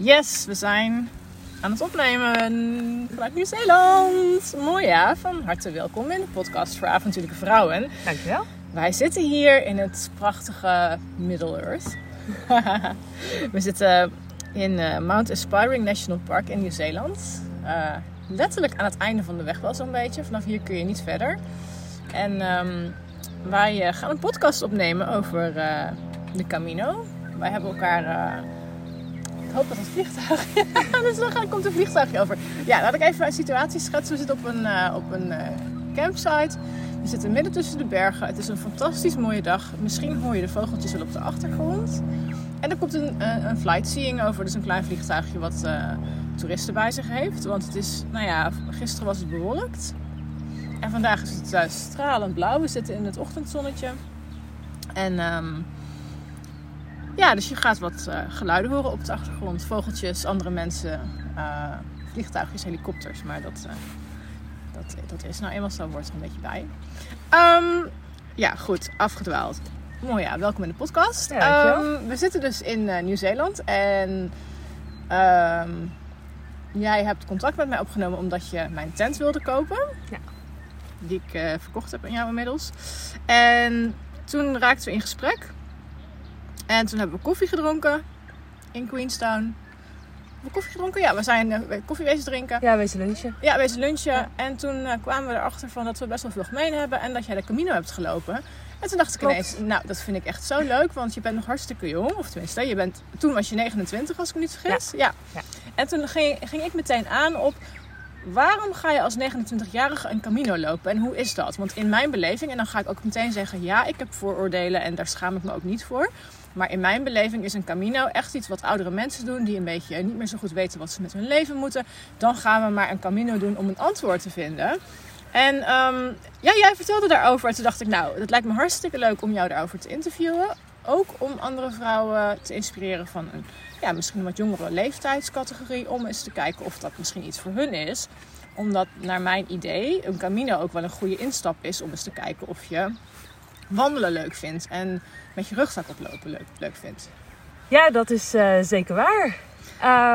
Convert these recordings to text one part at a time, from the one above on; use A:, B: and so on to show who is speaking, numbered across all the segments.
A: Yes, we zijn aan het opnemen vanuit Nieuw-Zeeland. Mooi ja, van harte welkom in de podcast voor avontuurlijke vrouwen.
B: Dankjewel.
A: Wij zitten hier in het prachtige Middle Earth. we zitten in uh, Mount Aspiring National Park in Nieuw-Zeeland. Uh, letterlijk aan het einde van de weg wel zo'n beetje. Vanaf hier kun je niet verder. En um, wij uh, gaan een podcast opnemen over de Camino. Wij hebben elkaar hoop dat het vliegtuig. dus dan komt een vliegtuigje over. Ja, laat ik even een situatie schetsen. We zitten op een, uh, op een uh, campsite. We zitten midden tussen de bergen. Het is een fantastisch mooie dag. Misschien hoor je de vogeltjes wel op de achtergrond. En er komt een, uh, een flight seeing over. Dus een klein vliegtuigje wat toeristen bij zich heeft. Want het is, nou ja, gisteren was het bewolkt. En vandaag is het stralend blauw. We zitten in het ochtendzonnetje. En um, ja, dus je gaat wat uh, geluiden horen op de achtergrond. Vogeltjes, andere mensen, uh, vliegtuigjes, helikopters. Maar dat, uh, dat, dat is nou eenmaal zo, wordt er een beetje bij. Um, ja, goed, afgedwaald. Mooi ja, welkom in de podcast.
B: Ja,
A: um, we zitten dus in Nieuw-Zeeland en um, jij hebt contact met mij opgenomen omdat je mijn tent wilde kopen.
B: Ja.
A: Die ik verkocht heb aan jou inmiddels. En toen raakten we in gesprek. En toen hebben we koffie gedronken in Queenstown. Hebben we koffie gedronken? Ja, we zijn uh, koffie wezen drinken.
B: Ja, wezen lunchen.
A: Ja, wezen lunchen. Ja. En toen uh, kwamen we erachter van dat we best wel veel gemeen hebben. En dat jij de Camino hebt gelopen. En toen dacht ik
B: Klopt.
A: ineens, nou, dat vind ik echt zo leuk. Want je bent nog hartstikke jong. Of tenminste, je bent, toen was je 29 als ik me niet vergis.
B: Ja.
A: ja. En toen ging, ging ik meteen aan op... Waarom ga je als 29-jarige een Camino lopen en hoe is dat? Want in mijn beleving, en dan ga ik ook meteen zeggen: ja, ik heb vooroordelen en daar schaam ik me ook niet voor. Maar in mijn beleving is een Camino echt iets wat oudere mensen doen die een beetje niet meer zo goed weten wat ze met hun leven moeten. Dan gaan we maar een Camino doen om een antwoord te vinden. En um, ja, jij vertelde daarover. Toen dacht ik, nou, het lijkt me hartstikke leuk om jou daarover te interviewen. Ook om andere vrouwen te inspireren van een ja, misschien wat jongere leeftijdscategorie. Om eens te kijken of dat misschien iets voor hun is. Omdat naar mijn idee een Camino ook wel een goede instap is om eens te kijken of je wandelen leuk vindt. En met je rugzak oplopen leuk, leuk vindt.
B: Ja, dat is uh, zeker waar.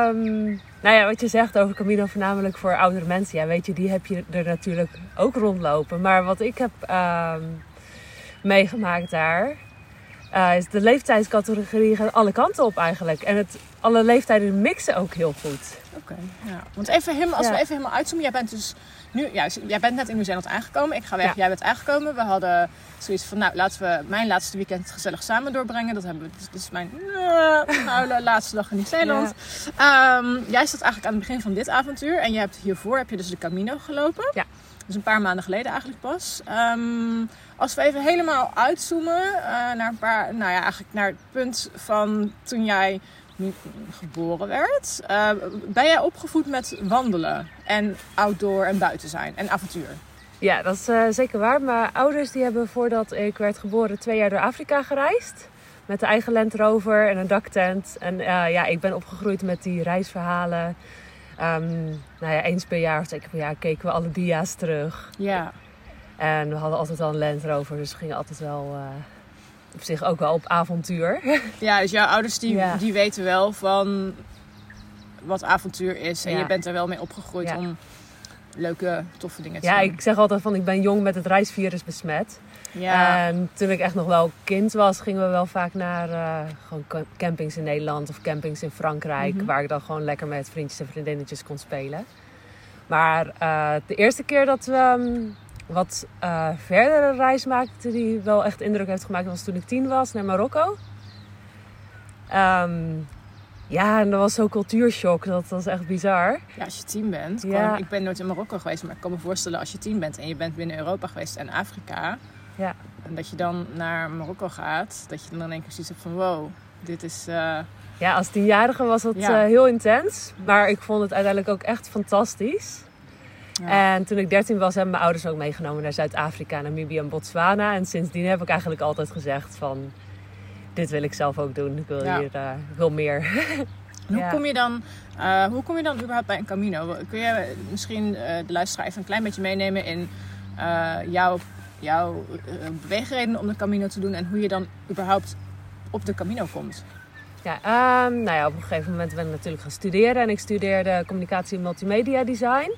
B: Um, nou ja, wat je zegt over Camino, voornamelijk voor oudere mensen. Ja, weet je, die heb je er natuurlijk ook rondlopen. Maar wat ik heb um, meegemaakt daar, uh, is de leeftijdscategorie gaat alle kanten op eigenlijk. En het, alle leeftijden mixen ook heel goed.
A: Oké, okay, ja. Want even helemaal, als ja. we even helemaal uitzoomen. Jij bent dus nu, ja, jij bent net in Nieuw-Zeeland aangekomen. Ik ga weg, ja. jij bent aangekomen. We hadden zoiets van, nou, laten we mijn laatste weekend gezellig samen doorbrengen. Dat hebben we, dit is mijn uh, laatste dag in Nieuw-Zeeland. Um, jij staat eigenlijk aan het begin van dit avontuur. En je hebt hiervoor heb je dus de Camino gelopen.
B: Ja.
A: Dus een paar maanden geleden eigenlijk pas. Um, als we even helemaal uitzoomen uh, naar een paar, nou ja, eigenlijk naar het punt van toen jij geboren werd. Uh, ben jij opgevoed met wandelen en outdoor en buiten zijn en avontuur?
B: Ja, dat is uh, zeker waar. Mijn ouders die hebben voordat ik werd geboren twee jaar door Afrika gereisd. Met de eigen Land Rover en een daktent. En uh, ja, ik ben opgegroeid met die reisverhalen. Um, nou ja, eens per jaar of twee keer per jaar keken we alle dia's terug.
A: Ja.
B: En we hadden altijd al een Land Rover, dus we gingen altijd wel uh, op zich ook wel op avontuur.
A: Ja, dus jouw ouders die, ja. die weten wel van wat avontuur is. En
B: Ja.
A: je bent er wel mee opgegroeid
B: Ja.
A: om leuke, toffe dingen te
B: Ja,
A: doen.
B: ik zeg altijd van ik ben jong met het reisvirus besmet.
A: Ja,
B: En toen ik echt nog wel kind was, gingen we wel vaak naar eh, gewoon ca- campings in Nederland of campings in Frankrijk.
A: Mhm.
B: Waar ik dan gewoon lekker met vriendjes en vriendinnetjes kon spelen. Maar eh, de eerste keer dat we um, wat eh, verdere reis maakten, die wel echt indruk heeft gemaakt, was toen ik tien was naar Marokko. Ehm, ja, en dat was zo'n cultuurshock. Dat was echt bizar.
A: ja, als je tien bent.
B: Ja.
A: Ik ben nooit in Marokko geweest, maar ik kan me voorstellen als je tien bent en je bent binnen Europa geweest en Afrika.
B: Ja.
A: En dat je dan naar Marokko gaat, dat je dan één keer zoiets hebt van wow, dit is... eh,
B: Ja, als tienjarige was dat
A: Ja.
B: eh, heel intens. Maar ik vond het uiteindelijk ook echt fantastisch.
A: Ja.
B: En toen ik 13 was, hebben mijn ouders ook meegenomen naar Zuid-Afrika, Namibië en Botswana. En sindsdien heb ik eigenlijk altijd gezegd van... Dit wil ik zelf ook doen. Ik wil
A: Ja.
B: hier eh, ik wil meer.
A: Hoe, kom je dan, eh, hoe kom je dan überhaupt bij een Camino? Kun je misschien eh, de luisteraar even een klein beetje meenemen in eh, jouw, jouw eh, beweegredenen om de Camino te doen en hoe je dan überhaupt op de Camino komt?
B: Ja, ehm, nou ja, op een gegeven moment ben ik natuurlijk gaan studeren. En ik studeerde communicatie en multimedia design.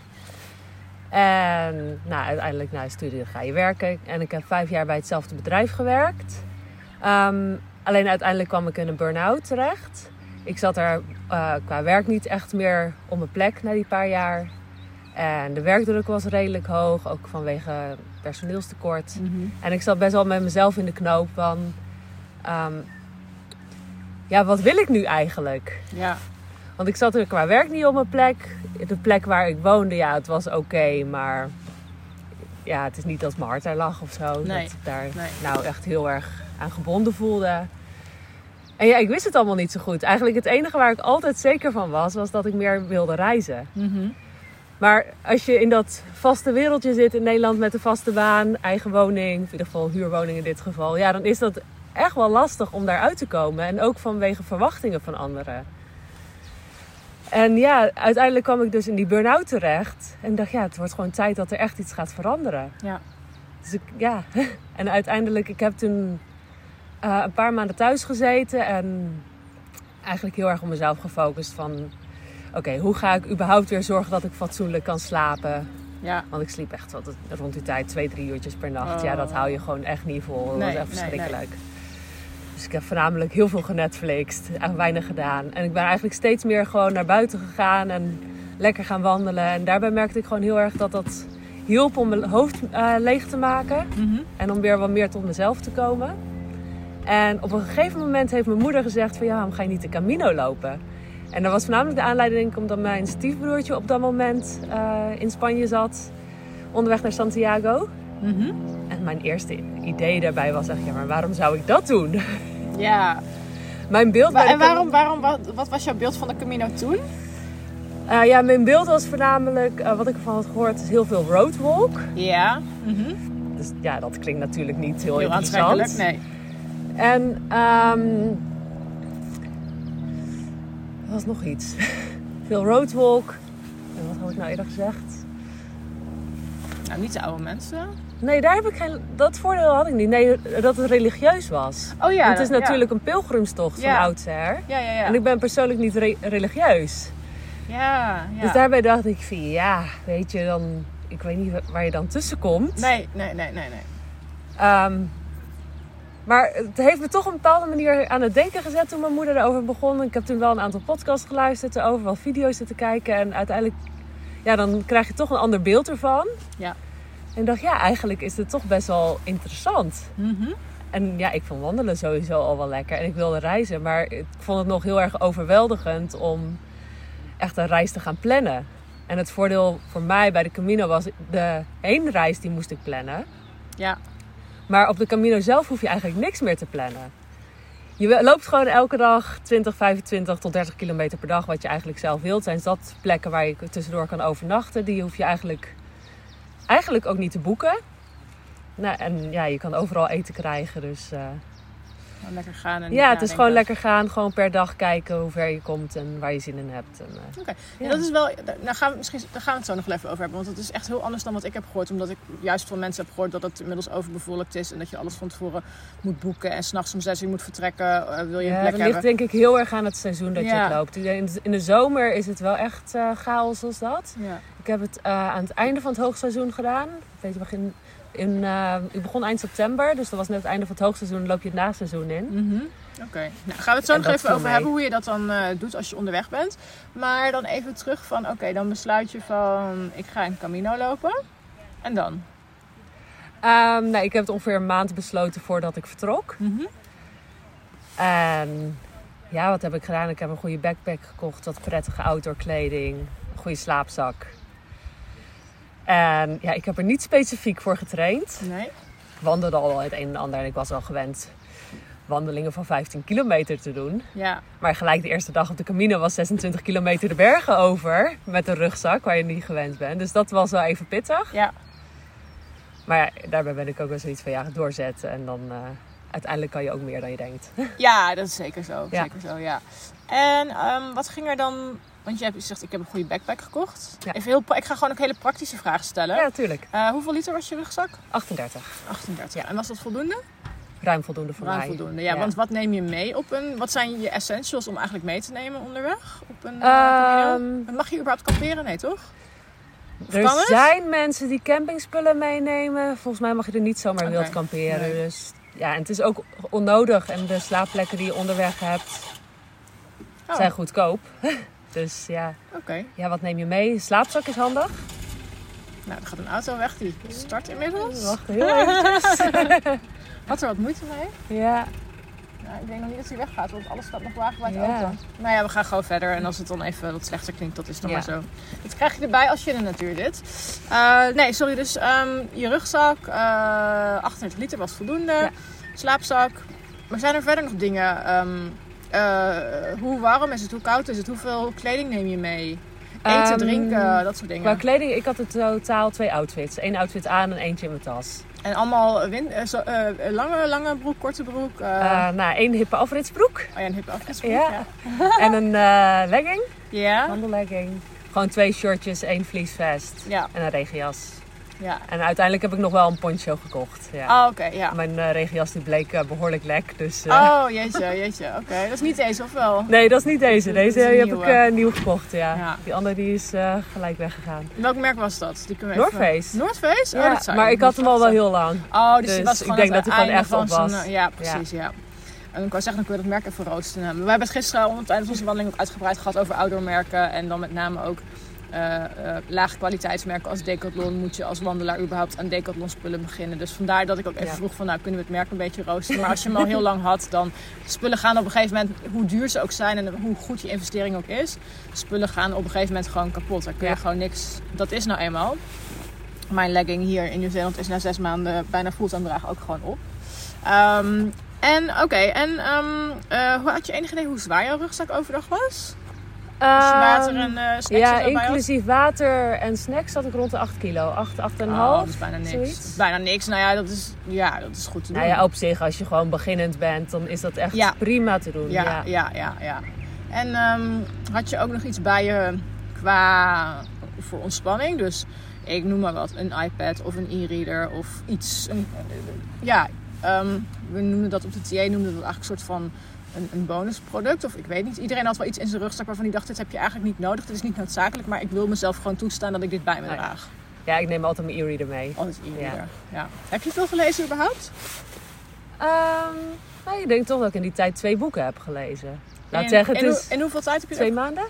B: En nou, uiteindelijk na je studie ga je werken. En ik heb vijf jaar bij hetzelfde bedrijf gewerkt. Ehm, alleen uiteindelijk kwam ik in een burn-out terecht. Ik zat er eh, qua werk niet echt meer op mijn plek na die paar jaar. En de werkdruk was redelijk hoog, ook vanwege personeelstekort. En ik zat best wel met mezelf in de knoop van... ehm, ja, wat wil ik nu eigenlijk?
A: Ja.
B: Want ik zat er qua werk niet op mijn plek. De plek waar ik woonde, ja, het was oké, maar... Ja, het is niet dat mijn hart daar lag of zo.
A: Nee,
B: Dat ik daar
A: nee.
B: nou echt heel erg aan gebonden voelde. En ja, ik wist het allemaal niet zo goed. Eigenlijk het enige waar ik altijd zeker van was, was dat ik meer wilde reizen.
A: Mhm.
B: Maar als je in dat vaste wereldje zit in Nederland met een vaste baan, eigen woning, of in ieder geval huurwoning in dit geval, ja, dan is dat echt wel lastig om daaruit te komen. En ook vanwege verwachtingen van anderen. En ja, uiteindelijk kwam ik dus in die burn-out terecht. En dacht, ja, het wordt gewoon tijd dat er echt iets gaat veranderen.
A: Ja.
B: Dus ik, ja, en uiteindelijk, ik heb toen eh, een paar maanden thuis gezeten en eigenlijk heel erg op mezelf gefocust van, oké, hoe ga ik überhaupt weer zorgen dat ik fatsoenlijk kan slapen?
A: Ja.
B: Want ik sliep echt wat, rond die tijd twee, drie uurtjes per nacht.
A: Oh.
B: Ja, dat hou je gewoon echt niet vol. Dat
A: Nee,
B: was echt
A: nee,
B: verschrikkelijk. Dus ik heb voornamelijk heel veel genetflixt en weinig gedaan. En ik ben eigenlijk steeds meer gewoon naar buiten gegaan en lekker gaan wandelen. En daarbij merkte ik gewoon heel erg dat dat hielp om mijn hoofd eh, leeg te maken.
A: Mhm.
B: En om weer wat meer tot mezelf te komen. En op een gegeven moment heeft mijn moeder gezegd van ja, waarom ga je niet de Camino lopen? En dat was voornamelijk de aanleiding omdat mijn stiefbroertje op dat moment eh, in Spanje zat. Onderweg naar Santiago.
A: Mhm.
B: En mijn eerste idee daarbij was echt, ja, maar waarom zou ik dat doen?
A: Ja.
B: Mijn beeld
A: Wa- en waarom, waarom, wat, wat was jouw beeld van de Camino toen?
B: Eh, ja, mijn beeld was voornamelijk, eh, wat ik ervan had gehoord, is heel veel roadwalk.
A: Ja. Mhm.
B: Dus ja, dat klinkt natuurlijk niet heel,
A: Heel
B: interessant.
A: aantrekkelijk, nee.
B: En ehm er was nog iets. Veel roadwalk. En wat had ik nou eerder gezegd?
A: Nou, niet de oude mensen.
B: Nee, daar heb ik geen. Dat voordeel had ik niet. Nee, dat het religieus was.
A: Oh ja.
B: Want het is natuurlijk een pilgrimstocht
A: Ja.
B: van oudsher.
A: Ja, ja, ja.
B: En ik ben persoonlijk niet re- religieus.
A: Ja, ja.
B: Dus daarbij dacht ik van ja, weet je, dan. Ik weet niet waar je dan tussen komt.
A: Nee, nee, nee, nee, nee.
B: Ehm, maar het heeft me toch op een bepaalde manier aan het denken gezet toen mijn moeder erover begon. Ik heb toen wel een aantal podcasts geluisterd erover, wel video's zitten kijken. En uiteindelijk, ja, dan krijg je toch een ander beeld ervan.
A: Ja.
B: En ik dacht, ja, eigenlijk is het toch best wel interessant.
A: Mhm.
B: En ja, ik vond wandelen sowieso al wel lekker. En ik wilde reizen, maar ik vond het nog heel erg overweldigend om echt een reis te gaan plannen. En het voordeel voor mij bij de Camino was de heenreis die moest ik plannen.
A: Ja.
B: Maar op de Camino zelf hoef je eigenlijk niks meer te plannen. Je loopt gewoon elke dag 20, 25 tot 30 kilometer per dag, wat je eigenlijk zelf wilt. Zijn dat plekken waar je tussendoor kan overnachten? Die hoef je eigenlijk, eigenlijk ook niet te boeken. Nou, en ja, je kan overal eten krijgen. Dus eh,
A: Gewoon lekker gaan. En
B: ja, het is gewoon lekker gaan. Gewoon per dag kijken hoe ver je komt en waar je zin in hebt. En, eh,
A: Oké,
B: Ja.
A: dat is wel. Daar gaan, we misschien, daar gaan we het zo nog wel even over hebben. Want het is echt heel anders dan wat ik heb gehoord. Omdat ik juist van mensen heb gehoord dat het inmiddels overbevolkt is. En dat je alles van tevoren moet boeken. En s'nachts om zes uur moet vertrekken. eh, wil je
B: ja,
A: een plek
B: dat ligt denk ik heel erg aan het seizoen dat je
A: Ja.
B: loopt. In de, in de zomer is het wel echt eh, chaos als dat.
A: Ja.
B: Ik heb het aan het einde van het hoogseizoen gedaan. Weet je, begin, in, eh, ik begon eind september, dus dat was net het einde van het hoogseizoen. Dan loop je het naseizoen in.
A: Mhm. Oké, nou gaan we het zo
B: En
A: nog even over
B: mee.
A: hebben hoe je dat dan eh, doet als je onderweg bent. Maar dan even terug van, oké, dan besluit je van, ik ga een Camino lopen. En dan?
B: Ehm, nou, ik heb het ongeveer een maand besloten voordat ik vertrok.
A: Mhm.
B: En ja, wat heb ik gedaan? Ik heb een goede backpack gekocht, wat prettige outdoor kleding, een goede slaapzak. En ja, ik heb er niet specifiek voor getraind.
A: Nee?
B: Ik wandelde al wel het een en ander en ik was al gewend wandelingen van 15 kilometer te doen.
A: Ja.
B: Maar gelijk de eerste dag op de Camino was 26 kilometer de bergen over. Met een rugzak waar je niet gewend bent. Dus dat was wel even pittig.
A: Ja.
B: Maar ja, daarbij ben ik ook wel zoiets van ja, doorzetten. En dan eh, uiteindelijk kan je ook meer dan je denkt.
A: Ja, dat is zeker zo.
B: Ja.
A: Zeker zo, ja. En ehm, wat ging er dan... Want je hebt gezegd, ik heb een goede backpack gekocht.
B: Ja.
A: Even heel, pra- ik ga gewoon ook hele praktische vragen stellen.
B: Ja, natuurlijk.
A: Eh, hoeveel liter was je rugzak?
B: 38.
A: 38. En was dat voldoende?
B: ruim voldoende voor
A: Ruim
B: mij.
A: voldoende. Ja, want wat neem je mee op een... Wat zijn je essentials om eigenlijk mee te nemen onderweg? Op een eh?
B: Ehm,
A: Mag je überhaupt kamperen? Nee, toch?
B: er zijn mensen die campingspullen meenemen. Volgens mij mag je er niet zomaar wild kamperen.
A: nee.
B: Dus ja, en het is ook onnodig. En de slaapplekken die je onderweg hebt,
A: Oh,
B: zijn goedkoop. dus ja.
A: oké.
B: ja, wat neem je mee? Slaapzak is handig.
A: Nou, er gaat een auto weg. Die start inmiddels.
B: Wacht heel even.
A: Had er wat moeite mee?
B: ja.
A: Nou, ik denk nog niet dat hij weggaat, want alles staat nog wagenwijd
B: Ja.
A: open. Nou ja, we gaan gewoon verder. En als het dan even wat slechter klinkt, dat is dan
B: Ja.
A: maar zo. Dat krijg je erbij als je in de natuur zit. Eh, nee, sorry. Dus ehm, je rugzak, eh 38 liter was voldoende.
B: Ja.
A: Slaapzak. Maar zijn er verder nog dingen? ehm, eh, hoe warm is het? Hoe koud is het? Hoeveel kleding neem je mee? Eten,
B: Ehm,
A: drinken, dat soort
B: Qua
A: dingen.
B: kleding, ik had in totaal twee outfits. Eén outfit aan en eentje in mijn tas.
A: En allemaal win- eh, zo- eh, lange, lange broek, korte broek.
B: nou, één hippe afritsbroek
A: oh ja, een hippe afgesproek.
B: ja.
A: Ja.
B: en een legging,
A: Ja.
B: wandellegging. Gewoon twee shortjes, één vliesvest
A: Ja.
B: en een regenjas.
A: Ja.
B: En uiteindelijk heb ik nog wel een poncho gekocht. Ja.
A: Oh, oké, ja.
B: Mijn eh, regenjas die bleek eh, behoorlijk lek. Dus, eh,
A: Oh, jeetje, jeetje. Oké, dat is niet deze, of wel?
B: Nee, dat is niet deze. Deze heb ik nieuw gekocht. Ja.
A: Ja.
B: Die andere die is gelijk weggegaan.
A: Welk merk was dat? Die kunnen we
B: North
A: even...
B: Face.
A: North Face? Oh,
B: Ja,
A: dat
B: maar ik had hem al wel heel lang.
A: Oh, dus,
B: Dus
A: die was
B: ik denk dat hij gewoon echt op
A: zijn,
B: was.
A: eh, Ja, precies, ja. En ik wou zeggen, dan kun je dat merk even roosten. We hebben het gisteren om het einde van onze wandeling ook uitgebreid gehad over outdoor merken. En dan met name ook lage kwaliteitsmerken als Decathlon. Moet je als wandelaar überhaupt aan Decathlon spullen beginnen. Dus vandaar dat ik ook even
B: Ja.
A: vroeg van, nou kunnen we het merk een beetje roosten. Maar als je hem al heel lang had, dan spullen gaan op een gegeven moment, hoe duur ze ook zijn en hoe goed je investering ook is. Spullen gaan op een gegeven moment gewoon kapot. Daar kun je
B: Ja.
A: gewoon niks, dat is nou eenmaal. Mijn legging hier in Nieuw-Zeeland is na zes maanden bijna fulltime dragen ook gewoon op. Ehm, en oké, en hoe had je enig idee hoe zwaar jouw rugzak overdag was? Als je water en eh snacks
B: Ehm, Ja,
A: had?
B: inclusief water en snacks zat ik rond de 8 kilo. 8, 8,5.
A: Oh, dat is bijna niks.
B: zoiets.
A: Bijna niks. Nou ja, dat is, ja, dat is goed te doen.
B: Nou ja, op zich, als je gewoon beginnend bent, dan is dat echt
A: Ja.
B: prima te doen.
A: ja,
B: Ja.
A: ja, ja, ja. En ehm, had je ook nog iets bij je qua voor ontspanning? Dus ik noem maar wat, een iPad of een e-reader of iets. Een, ja, ehm, we noemden dat op de TA noemden we dat eigenlijk een soort van een, een bonusproduct. Of ik weet niet. Iedereen had wel iets in zijn rugzak waarvan hij dacht, dit heb je eigenlijk niet nodig. Dit is niet noodzakelijk, maar ik wil mezelf gewoon toestaan dat ik dit bij me draag.
B: Ja, ik neem altijd mijn e-reader mee.
A: Altijd e-reader. Ja. Heb je veel gelezen überhaupt?
B: Ehm, nou, ik denk toch dat ik in die tijd twee boeken heb gelezen. Laat
A: En-
B: zeggen, het
A: en,
B: is
A: hoe- en hoeveel tijd heb je
B: twee maanden.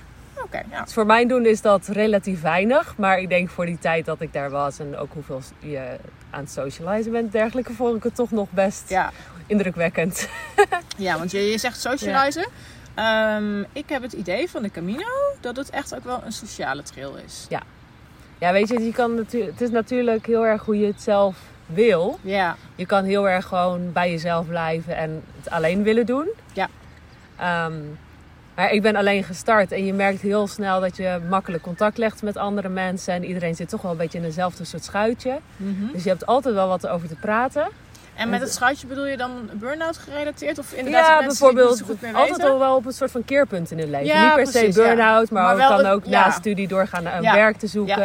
A: Ja.
B: Dus voor mijn doen is dat relatief weinig. Maar ik denk voor die tijd dat ik daar was en ook hoeveel je aan het socializen bent en dergelijke, vond ik het toch nog best
A: Ja,
B: indrukwekkend.
A: Ja, want je, je zegt socializen. Ehm, ik heb het idee van de Camino dat het echt ook wel een sociale trail is.
B: Ja, weet je, je kan het is natuurlijk heel erg hoe je het zelf wil.
A: Ja,
B: Je kan heel erg gewoon bij jezelf blijven en het alleen willen doen.
A: Ja.
B: Ehm, maar ik ben alleen gestart en je merkt heel snel dat je makkelijk contact legt met andere mensen. En iedereen zit toch wel een beetje in eenzelfde soort schuitje. Dus je hebt altijd wel wat over te praten.
A: En met het schuitje bedoel je dan burn-out gerelateerd? Of inderdaad
B: ja,
A: het
B: bijvoorbeeld
A: niet zo goed meer
B: altijd al wel op een soort van keerpunt in hun leven.
A: Ja,
B: Niet per
A: precies,
B: se
A: ja.
B: burn-out, maar,
A: Maar
B: ook kan
A: het-
B: ook
A: ja.
B: na studie doorgaan naar een werk te zoeken.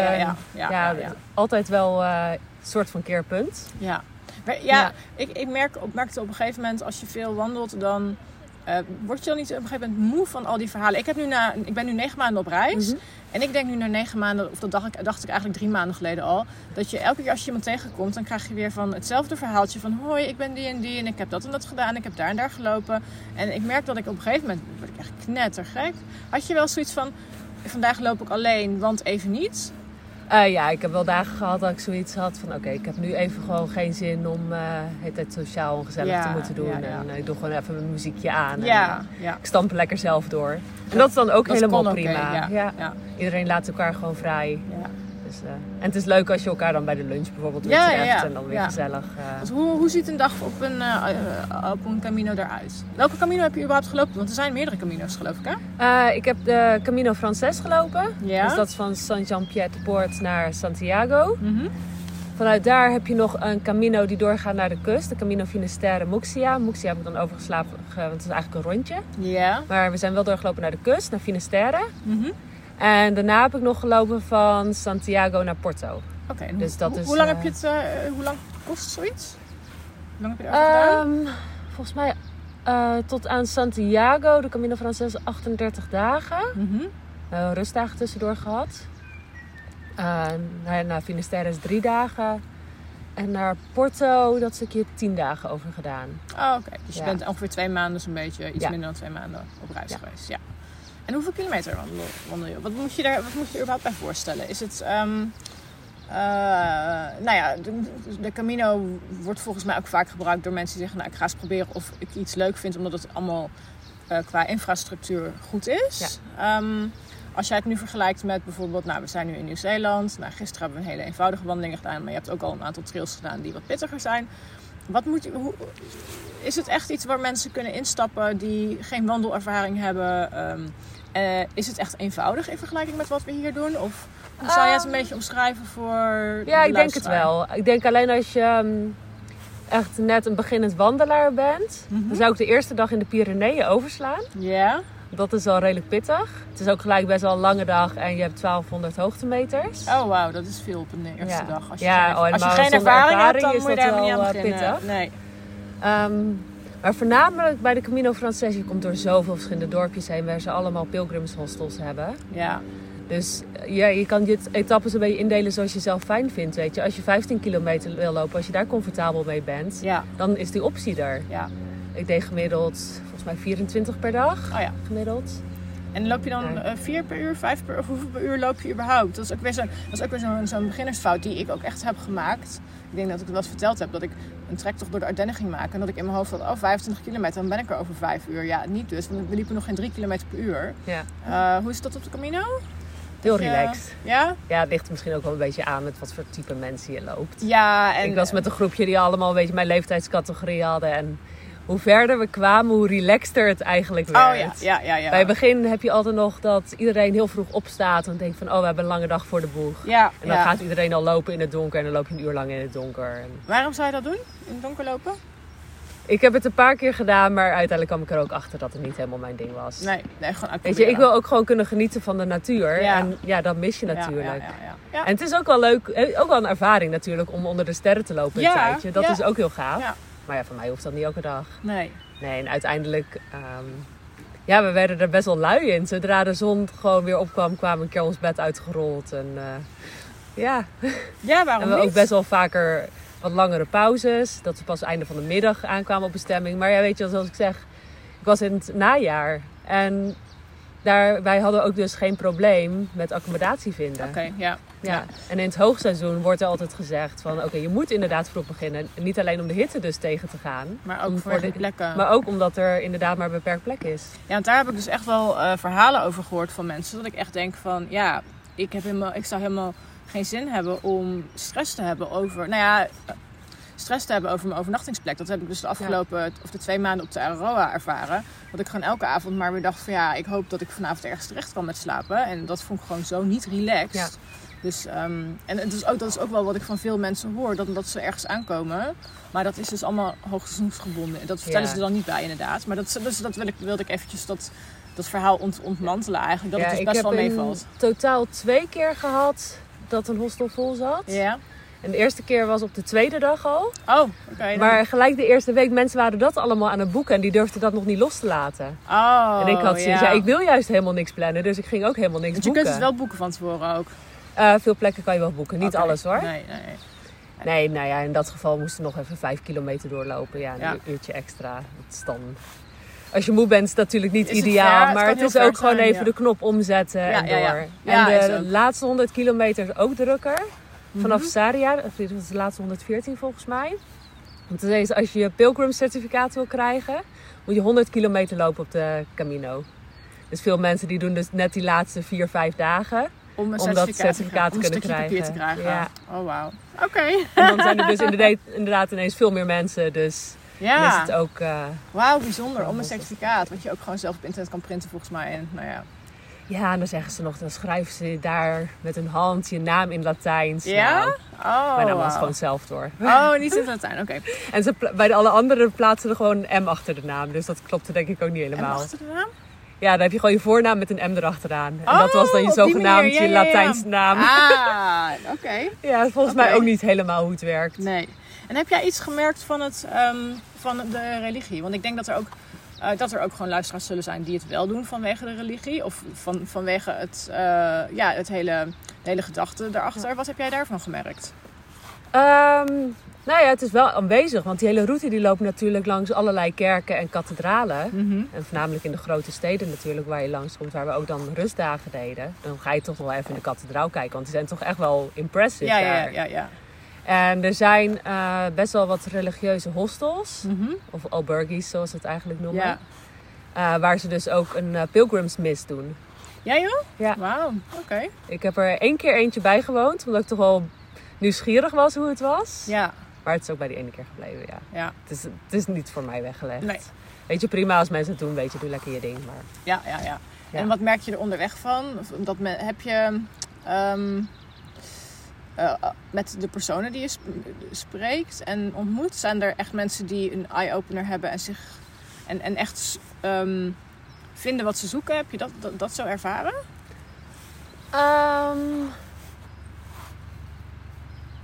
A: Ja,
B: altijd wel eh, een soort van keerpunt.
A: Ja, ja, ik, ik merk, merkte op een gegeven moment als je veel wandelt, dan eh, word je dan niet op een gegeven moment moe van al die verhalen. Ik, heb nu na, ik ben nu negen maanden op reis.
B: Mhm.
A: En ik denk nu na negen maanden, of dat dacht ik, dacht ik eigenlijk drie maanden geleden al, dat je elke keer als je iemand tegenkomt, dan krijg je weer van hetzelfde verhaaltje van hoi, ik ben die en die en ik heb dat en dat gedaan, ik heb daar en daar gelopen. En ik merk dat ik op een gegeven moment, word ik echt knettergek. Had je wel zoiets van, vandaag loop ik alleen, want even niet?
B: Eh, ja, ik heb wel dagen gehad dat ik zoiets had van... oké, ik heb nu even gewoon geen zin om eh het sociaal en gezellig
A: Ja,
B: te moeten doen.
A: ja, ja.
B: En eh, ik doe gewoon even mijn muziekje aan. En, ik stamp lekker zelf door. En dat is dan ook helemaal prima.
A: ja.
B: Iedereen laat elkaar gewoon vrij. Dus, eh, en het is leuk als je elkaar dan bij de lunch bijvoorbeeld weer
A: Ja,
B: treft.
A: ja, ja.
B: En dan weer gezellig.
A: Dus hoe, hoe ziet een dag op een, eh, op een Camino eruit? Welke Camino heb je überhaupt gelopen? Want er zijn meerdere Camino's geloof ik hè?
B: Ik heb de Camino Frances gelopen.
A: Ja.
B: Dus dat is van Saint-Jean-Pied-de-Port naar Santiago.
A: Mhm.
B: Vanuit daar heb je nog een Camino die doorgaat naar de kust. De Camino Finisterre Muxia. Muxia heb ik dan overgeslapen, ge- want het is eigenlijk een rondje.
A: Ja.
B: Maar we zijn wel doorgelopen naar de kust, naar Finisterre.
A: Mhm.
B: En daarna heb ik nog gelopen van Santiago naar Porto.
A: Oké,
B: Dus dat
A: hoe,
B: is,
A: hoe lang
B: eh,
A: heb je het, eh, hoe lang kost zoiets? lang heb je erover gedaan?
B: Ehm, volgens mij eh, tot aan Santiago, de Camino Frances, 38 dagen.
A: Mhm.
B: Uh, rustdagen tussendoor gehad. Uh, naar, naar Finisterre is drie dagen. En naar Porto, dat stukje tien dagen over gedaan.
A: Oh, oké. Dus je bent ongeveer twee maanden, zo'n beetje, iets
B: Ja.
A: minder dan twee maanden op reis
B: Ja.
A: geweest. Ja. En hoeveel kilometer wandel, je? Wat moet je, daar, wat moet je er überhaupt bij voorstellen? Is het... ehm, eh, nou ja, de, de Camino wordt volgens mij ook vaak gebruikt door mensen die zeggen... nou, ik ga eens proberen of ik iets leuk vind... omdat het allemaal eh, qua infrastructuur goed is. Ehm, als jij het nu vergelijkt met bijvoorbeeld... nou, we zijn nu in Nieuw-Zeeland. Nou, gisteren hebben we een hele eenvoudige wandeling gedaan... maar je hebt ook al een aantal trails gedaan die wat pittiger zijn. Wat moet je, hoe, is het echt iets waar mensen kunnen instappen die geen wandelervaring hebben? Ehm, eh, is het echt eenvoudig in vergelijking met wat we hier doen? Of hoe zou jij het een
B: Ehm,
A: beetje omschrijven voor.
B: Ja,
A: de
B: ik denk het wel. Ik denk alleen als je ehm, echt net een beginnend wandelaar bent,
A: Mhm.
B: dan zou ik de eerste dag in de Pyreneeën overslaan.
A: Ja,
B: Dat is al redelijk pittig. Het is ook gelijk best wel een lange dag en je hebt 1200 hoogtemeters.
A: oh wauw, dat is veel op een eerste
B: Ja.
A: dag. Als je
B: Ja,
A: geen,
B: oh,
A: als je geen ervaring, hebt, dan
B: is
A: moet je
B: dat
A: daar niet aan
B: eh,
A: beginnen.
B: pittig.
A: Nee.
B: Ehm, maar voornamelijk bij de Camino Frances, je komt door zoveel verschillende dorpjes heen waar ze allemaal pilgrimshostels hebben.
A: Ja,
B: Dus eh, ja, je kan je etappes een beetje indelen zoals je zelf fijn vindt. Weet je. Als je 15 kilometer wil lopen, als je daar comfortabel mee bent,
A: ja,
B: dan is die optie er.
A: ja.
B: Ik deed gemiddeld volgens mij 24 per dag.
A: Oh ja.
B: Gemiddeld.
A: En loop je dan eh, vier per uur, vijf per uur, hoeveel per uur loop je überhaupt? Dat is ook weer zo'n zo'n beginnersfout die ik ook echt heb gemaakt. Ik denk dat ik het wel eens verteld heb, dat ik een trektocht door de Ardennen ging maken. En dat ik in mijn hoofd had, oh 25 kilometer, dan ben ik er over vijf uur. Ja, niet dus, want we liepen nog geen drie kilometer per uur.
B: Ja.
A: Eh, hoe is dat op de Camino?
B: Heel relaxed.
A: Ja?
B: Ja, het ligt misschien ook wel een beetje aan met wat voor type mensen je loopt.
A: Ja, en...
B: ik was met een groepje die allemaal een beetje mijn leeftijdscategorie hadden. En hoe verder we kwamen, hoe relaxter het eigenlijk werd.
A: Oh ja, ja, ja. ja.
B: Bij het begin heb je altijd nog dat iedereen heel vroeg opstaat en denkt van oh, we hebben een lange dag voor de boeg.
A: Ja,
B: En dan
A: ja.
B: gaat iedereen al lopen in het donker en dan loop je een uur lang in het donker. En
A: Waarom zou je dat doen? In het donker lopen?
B: ik heb het een paar keer gedaan, maar uiteindelijk kwam ik er ook achter dat het niet helemaal mijn ding was.
A: Nee, nee gewoon
B: Weet je, ik wil ook gewoon kunnen genieten van de natuur.
A: Ja.
B: En ja, dat mis je natuurlijk.
A: Ja, ja.
B: En het is ook wel leuk, eh, ook wel een ervaring natuurlijk, om onder de sterren te lopen een tijdje. Dat is ook heel gaaf. Maar ja, voor mij hoeft dat niet elke dag.
A: Nee.
B: Nee, en uiteindelijk, ehm, ja, we werden er best wel lui in. Zodra de zon gewoon weer opkwam, kwamen we een keer ons bed uitgerold. En eh, ja,
A: Ja, waarom
B: en we
A: niet?
B: ook best wel vaker wat langere pauzes. Dat we pas einde van de middag aankwamen op bestemming. Maar ja, weet je, zoals ik zeg, ik was in het najaar. En daar, wij hadden ook dus geen probleem met accommodatie vinden.
A: Oké, ja.
B: Ja. En in het hoogseizoen wordt er altijd gezegd van oké, je moet inderdaad vroeg beginnen. En niet alleen om de hitte dus tegen te gaan.
A: Maar ook voor de plekken.
B: Maar ook omdat er inderdaad maar een beperkt plek is.
A: Ja, want daar heb ik dus echt wel eh, verhalen over gehoord van mensen. Dat ik echt denk van, ja, ik, heb helemaal, ik zou helemaal geen zin hebben om stress te hebben over... Nou ja, stress te hebben over mijn overnachtingsplek. Dat heb ik dus de afgelopen, of de twee maanden op de Aroa ervaren. Dat ik gewoon elke avond maar weer dacht van, ja, ik hoop dat ik vanavond ergens terecht kan met slapen. En dat vond ik gewoon zo niet relaxed.
B: Ja.
A: Dus, ehm, en het is ook, dat is ook wel wat ik van veel mensen hoor, dat, dat ze ergens aankomen. Maar dat is dus allemaal hoogseizoensgebonden. Dat vertellen
B: Ja.
A: ze er dan niet bij inderdaad. Maar dat, dus dat wil ik, wilde ik eventjes dat, dat verhaal ont, ontmantelen eigenlijk. Dat
B: ja,
A: het dus
B: ik
A: best
B: heb
A: wel meevalt.
B: totaal twee keer gehad dat een hostel vol zat.
A: Ja?
B: En de eerste keer was op de tweede dag al.
A: Oh, oké.
B: Maar gelijk de eerste week, mensen waren dat allemaal aan het boeken en die durfden dat nog niet los te laten.
A: Oh,
B: en ik had zoiets,
A: ja.
B: ja. ik wil juist helemaal niks plannen, dus ik ging ook helemaal niks
A: Want je
B: boeken.
A: kunt het wel boeken van tevoren ook.
B: Eh, veel plekken kan je wel boeken, niet alles hoor.
A: Nee, nee, nee.
B: Nee, nou ja, in dat geval moesten we nog even vijf kilometer doorlopen. Ja, een
A: Ja.
B: uurtje extra. Dat is dan... Als je moe bent is het natuurlijk niet
A: Is
B: ideaal. maar het is ook gewoon
A: zijn,
B: even
A: ja.
B: de knop omzetten en door. en de laatste 100 kilometer is ook drukker. Vanaf
A: Mhm.
B: Saria, of dit was de laatste 114 volgens mij. Want is, als je je pilgrim certificaat wil krijgen, moet je 100 kilometer lopen op de Camino. Dus veel mensen die doen dus net die laatste 4, 5 dagen.
A: Om een
B: Om dat
A: certificaat, te krijgen.
B: Kunnen
A: papier te
B: krijgen.
A: krijgen. Oh, wauw. Oké.
B: En dan zijn er dus inderdaad, inderdaad ineens veel meer mensen. Dus dan is
A: Ja.
B: het ook... eh,
A: Wauw, bijzonder. Om een
B: Ja.
A: certificaat. Wat je ook gewoon zelf op internet kan printen volgens mij. En, nou ja.
B: Ja, en dan zeggen ze nog, dan schrijven ze daar met een hand je naam in Latijns.
A: Ja?
B: Nou,
A: Oh,
B: maar dan was het gewoon zelf door.
A: Oh, niet in Latijn. Oké.
B: En ze, bij de alle anderen plaatsen er gewoon een M achter de naam. Dus dat klopte denk ik ook niet helemaal.
A: achter de naam?
B: Ja, dan heb je gewoon je voornaam met een M erachteraan. En dat was dan je
A: Oh,
B: zogenaamd je. Latijnse naam.
A: Ah, oké.
B: Ja, volgens mij ook niet helemaal hoe het werkt.
A: Nee. En heb jij iets gemerkt van, het, ehm, van de religie? Want ik denk dat er ook, eh, dat er ook gewoon luisteraars zullen zijn die het wel doen vanwege de religie. Of van, vanwege het, eh, ja, het hele, de hele gedachte daarachter. Wat heb jij daarvan gemerkt?
B: Ehm, nou ja, het is wel aanwezig, want die hele route die loopt natuurlijk langs allerlei kerken en kathedralen. En voornamelijk in de grote steden natuurlijk, waar je langs komt, waar we ook dan rustdagen deden. Dan ga je toch wel even in de kathedraal kijken, want die zijn toch echt wel impressive
A: Ja, ja,
B: daar.
A: ja, ja.
B: En er zijn eh, best wel wat religieuze hostels,
A: Mhm.
B: of albergues zoals we het eigenlijk noemen.
A: Ja.
B: Eh, waar ze dus ook een uh, pilgrimsmis doen.
A: Ja joh?
B: Ja.
A: Wauw, oké.
B: Ik heb er één keer eentje bij gewoond, omdat ik toch wel nieuwsgierig was hoe het was.
A: Ja,
B: Maar het is ook bij die ene keer gebleven, ja.
A: ja,
B: Het is, het is niet voor mij weggelegd.
A: Nee.
B: Weet je, prima als mensen het doen, weet je, doe lekker je ding. Maar
A: ja, ja, ja.
B: Ja.
A: En wat merk je er onderweg van? Dat me, heb je ehm, eh, met de personen die je sp- spreekt en ontmoet, zijn er echt mensen die een eye-opener hebben en zich en, en echt ehm, vinden wat ze zoeken? Heb je dat, dat, dat zo ervaren?
B: Ehm,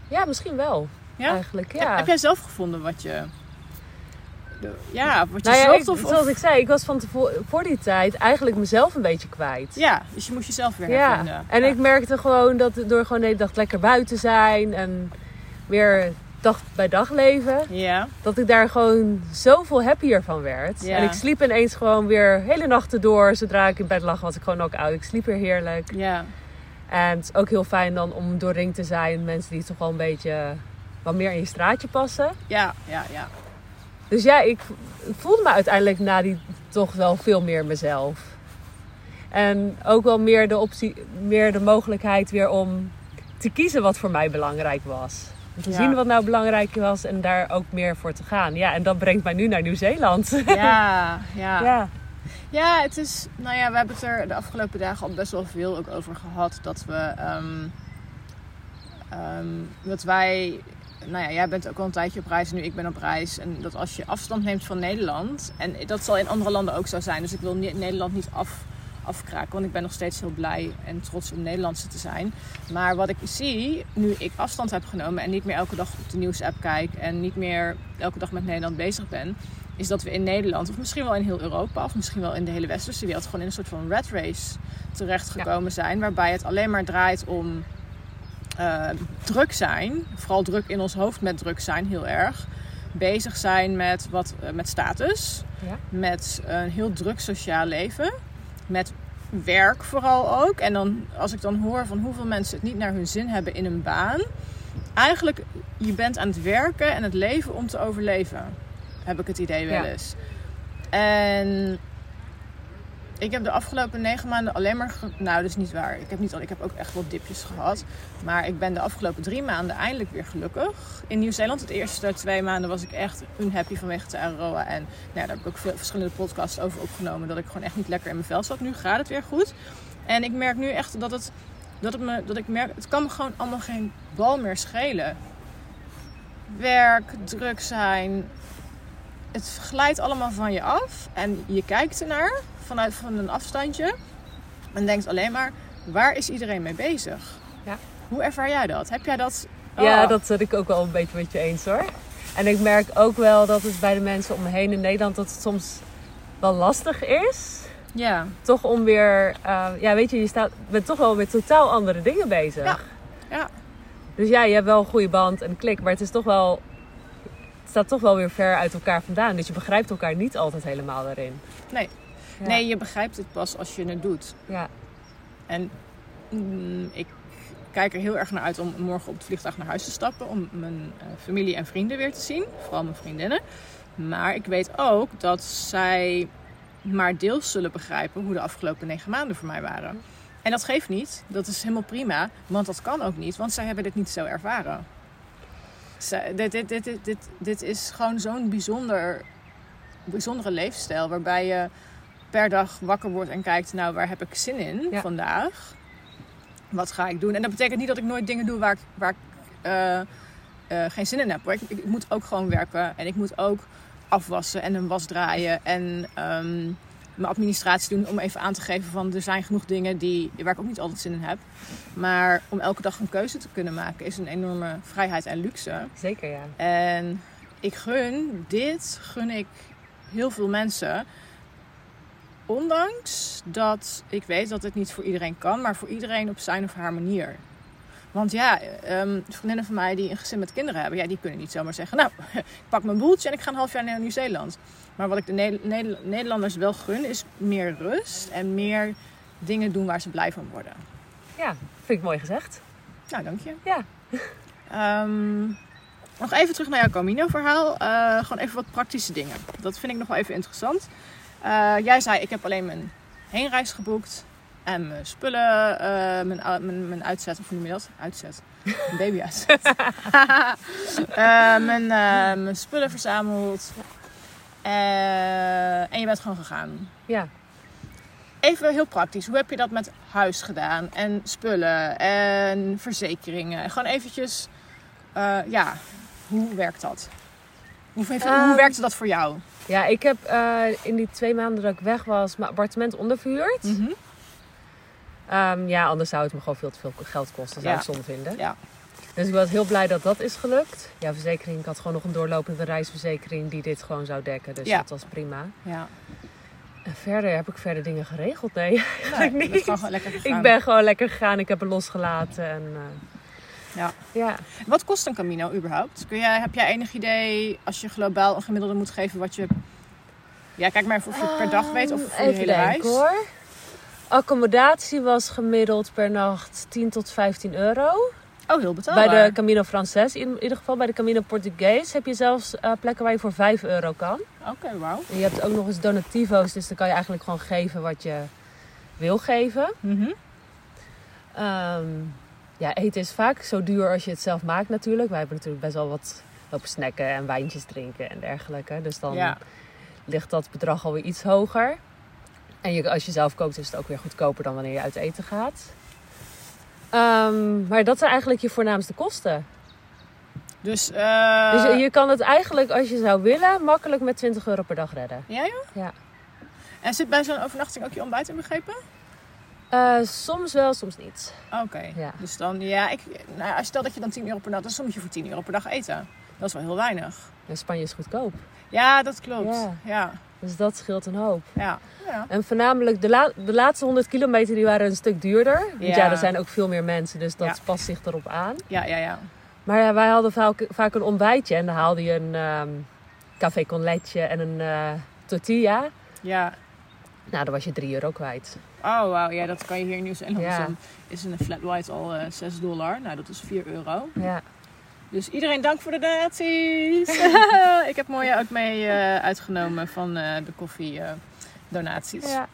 B: ja, misschien wel.
A: Ja?
B: Eigenlijk,
A: Heb,
B: ja.
A: heb jij zelf gevonden wat je, ja, wat je
B: nou ja,
A: zocht?
B: ik-
A: of, of-
B: zoals ik zei, ik was van tevoren, voor die tijd eigenlijk mezelf een beetje kwijt.
A: Ja, dus je moest jezelf weer
B: Ja,
A: hervinden.
B: en
A: Ja.
B: ik merkte gewoon dat door gewoon de hele dag lekker buiten zijn en weer dag bij dag leven,
A: Ja,
B: dat ik daar gewoon zoveel happier van werd.
A: Ja.
B: En ik sliep ineens gewoon weer hele nachten door. Zodra ik in bed lag, was ik gewoon ook oud. Ik sliep weer heerlijk.
A: ja,
B: En het is ook heel fijn dan om doorringd te zijn. Mensen die toch wel een beetje wat meer in je straatje passen.
A: ja, ja, ja.
B: Dus ja, ik ik voelde me uiteindelijk na die toch wel veel meer mezelf. En ook wel meer de, optie, meer de mogelijkheid weer om te kiezen wat voor mij belangrijk was. Te
A: Ja.
B: zien wat nou belangrijk was en daar ook meer voor te gaan. Ja, en dat brengt mij nu naar Nieuw-Zeeland.
A: Ja, ja.
B: ja.
A: Ja, het is. Nou ja, we hebben het er de afgelopen dagen al best wel veel ook over gehad. Dat we. ehm, ehm, dat wij. Nou ja, jij bent ook al een tijdje op reis en nu ik ben op reis. En dat als je afstand neemt van Nederland. En dat zal in andere landen ook zo zijn. Dus ik wil Nederland niet af, afkraken. Want ik ben nog steeds heel blij en trots om Nederlandse te zijn. Maar wat ik zie, nu ik afstand heb genomen. En niet meer elke dag op de nieuwsapp kijk. En niet meer elke dag met Nederland bezig ben is dat we in Nederland, of misschien wel in heel Europa, of misschien wel in de hele westerse wereld, gewoon in een soort van rat race terechtgekomen zijn. Waarbij het alleen maar draait om eh, druk zijn. Vooral druk in ons hoofd met druk zijn, heel erg. Bezig zijn met, wat, eh, met status,
B: Ja.
A: met een heel druk sociaal leven, met werk vooral ook. En dan, als ik dan hoor van hoeveel mensen het niet naar hun zin hebben in een baan. Eigenlijk, je bent aan het werken en het leven om te overleven. Heb ik het idee wel
B: Ja.
A: eens. En ik heb de afgelopen negen maanden alleen maar... Nou, dat is niet waar. Ik heb, niet al, ik heb ook echt wat dipjes gehad. Maar ik ben de afgelopen drie maanden eindelijk weer gelukkig. In Nieuw-Zeeland, het eerste twee maanden, was ik echt unhappy vanwege de Aroa. En nou, daar heb ik ook veel verschillende podcasts over opgenomen. Dat ik gewoon echt niet lekker in mijn vel zat. Nu gaat het weer goed. En ik merk nu echt dat het... Dat, het me, dat ik merk, het kan me gewoon allemaal geen bal meer schelen. Werk, druk zijn, het glijdt allemaal van je af en je kijkt ernaar vanuit van een afstandje en denkt alleen maar, waar is iedereen mee bezig?
B: Ja.
A: Hoe ervaar jij dat? Heb jij dat?
B: Ja,
A: Oh.
B: dat zit ik ook wel een beetje met je eens hoor. En ik merk ook wel dat het bij de mensen om me heen in Nederland dat het soms wel lastig is.
A: Ja,
B: Toch om weer, eh, ja weet je, je staat, bent toch wel met totaal andere dingen bezig.
A: Ja. ja,
B: Dus ja, je hebt wel een goede band en klik, maar het is toch wel, staat toch wel weer ver uit elkaar vandaan. Dus je begrijpt elkaar niet altijd helemaal daarin.
A: nee.
B: Ja.
A: Nee, je begrijpt het pas als je het doet.
B: Ja,
A: En mm, ik kijk er heel erg naar uit om morgen op het vliegtuig naar huis te stappen. Om mijn eh, familie en vrienden weer te zien. Vooral mijn vriendinnen. Maar ik weet ook dat zij maar deels zullen begrijpen hoe de afgelopen negen maanden voor mij waren. En dat geeft niet. Dat is helemaal prima. Want dat kan ook niet. Want zij hebben dit niet zo ervaren. Dit, dit, dit, dit, dit, dit is gewoon zo'n bijzonder, bijzondere leefstijl. Waarbij je per dag wakker wordt en kijkt, nou waar heb ik zin in
B: Ja.
A: vandaag? Wat ga ik doen? En dat betekent niet dat ik nooit dingen doe waar ik, waar ik eh, eh, geen zin in heb. Ik moet ook gewoon werken en ik moet ook afwassen en een was draaien en ehm, mijn administratie doen om even aan te geven van er zijn genoeg dingen die, waar ik ook niet altijd zin in heb. Maar om elke dag een keuze te kunnen maken is een enorme vrijheid en luxe.
B: Zeker, ja.
A: En ik gun dit, gun ik heel veel mensen. Ondanks dat ik weet dat het niet voor iedereen kan, maar voor iedereen op zijn of haar manier. Want ja, um, vriendinnen van mij die een gezin met kinderen hebben, ja, die kunnen niet zomaar zeggen: Nou, ik pak mijn boeltje en ik ga een half jaar naar Nieuw-Zeeland. Maar wat ik de Nederlanders wel gun, is meer rust en meer dingen doen waar ze blij van worden.
B: Ja, vind ik mooi gezegd.
A: Nou, dank je.
B: Ja.
A: Um, nog even terug naar jouw Camino-verhaal. Uh, gewoon even wat praktische dingen. Dat vind ik nog wel even interessant. Uh, jij zei: Ik heb alleen mijn heenreis geboekt. En mijn spullen, uh, mijn, mijn, mijn uitzet, of hoe noem je dat? Uitzet. Een baby uitzet. mijn, mijn spullen verzameld. en je bent gewoon gegaan.
B: Ja.
A: Even heel praktisch. Hoe heb je dat met huis gedaan? En spullen en verzekeringen. Gewoon eventjes, ja, hoe werkt dat? Hoe, hoe um, werkte dat voor jou?
B: Ja, ik heb uh, in die twee maanden dat ik weg was mijn appartement onderverhuurd. Mm -hmm. Um, ja, anders zou het me gewoon veel te veel geld kosten. zou ja. ik zonde vinden.
A: Ja.
B: Dus ik was heel blij dat dat is gelukt. Ja, verzekering. Ik had gewoon nog een doorlopende reisverzekering die dit gewoon zou dekken. Dus
A: ja.
B: dat was prima.
A: Ja.
B: En verder heb ik verder dingen geregeld. Nee,
A: nee niet. Gewoon lekker gegaan.
B: Ik ben gewoon lekker gegaan. Ik heb er losgelaten. En, uh,
A: ja.
B: ja.
A: Wat kost een Camino überhaupt? Kun jij, heb jij enig idee, als je globaal een gemiddelde moet geven, wat je... Ja, kijk maar of je het per dag weet of voor de hele reis.
B: hoor. Accommodatie was gemiddeld per nacht 10 tot 15 euro.
A: Oh, heel betaalbaar.
B: Bij de Camino Frances, in ieder geval bij de Camino Portugues, heb je zelfs uh, plekken waar je voor 5 euro kan.
A: Oké, okay, wauw.
B: En je hebt ook nog eens donativo's, dus dan kan je eigenlijk gewoon geven wat je wil geven.
A: Mm -hmm.
B: um, ja, eten is vaak zo duur als je het zelf maakt natuurlijk. Wij hebben natuurlijk best wel wat lopen snacken en wijntjes drinken en dergelijke. Dus dan
A: ja.
B: ligt dat bedrag alweer iets hoger. En je, als je zelf kookt is het ook weer goedkoper dan wanneer je uit eten gaat. Um, maar dat zijn eigenlijk je voornaamste kosten.
A: Dus, uh...
B: dus je, je, kan het eigenlijk, als je zou willen, makkelijk met 20 euro per dag redden.
A: Ja joh?
B: Ja.
A: En zit bij zo'n overnachting ook je ontbijt inbegrepen?
B: Uh, soms wel, soms niet.
A: Oké. Okay.
B: Ja.
A: Dus dan, ja, ik, nou, als stel dat je dan 10 euro per dag, dan soms je voor 10 euro per dag eten. Dat is wel heel weinig.
B: En Spanje is goedkoop.
A: Ja, dat klopt.
B: Ja.
A: ja.
B: Dus dat scheelt een hoop.
A: Ja. ja.
B: En voornamelijk de, la de laatste 100 kilometer die waren een stuk duurder. Want ja, er zijn ook veel meer mensen, dus dat past zich erop aan.
A: Ja, ja, ja.
B: Maar ja, wij hadden vaak, vaak een ontbijtje en dan haalde je een ehm café con leche en een eh, tortilla.
A: Ja.
B: Nou, dan was je 3 euro kwijt.
A: Oh, wauw. Ja, dat kan je hier in Nieuw-Zeeland.
B: Ja.
A: Is een flat white al eh 6 dollar. Nou, dat is 4 euro.
B: Ja.
A: Dus iedereen dank voor de donaties. ik heb mooie ook mee eh, uitgenomen van eh, de koffie eh, donaties.
B: ja.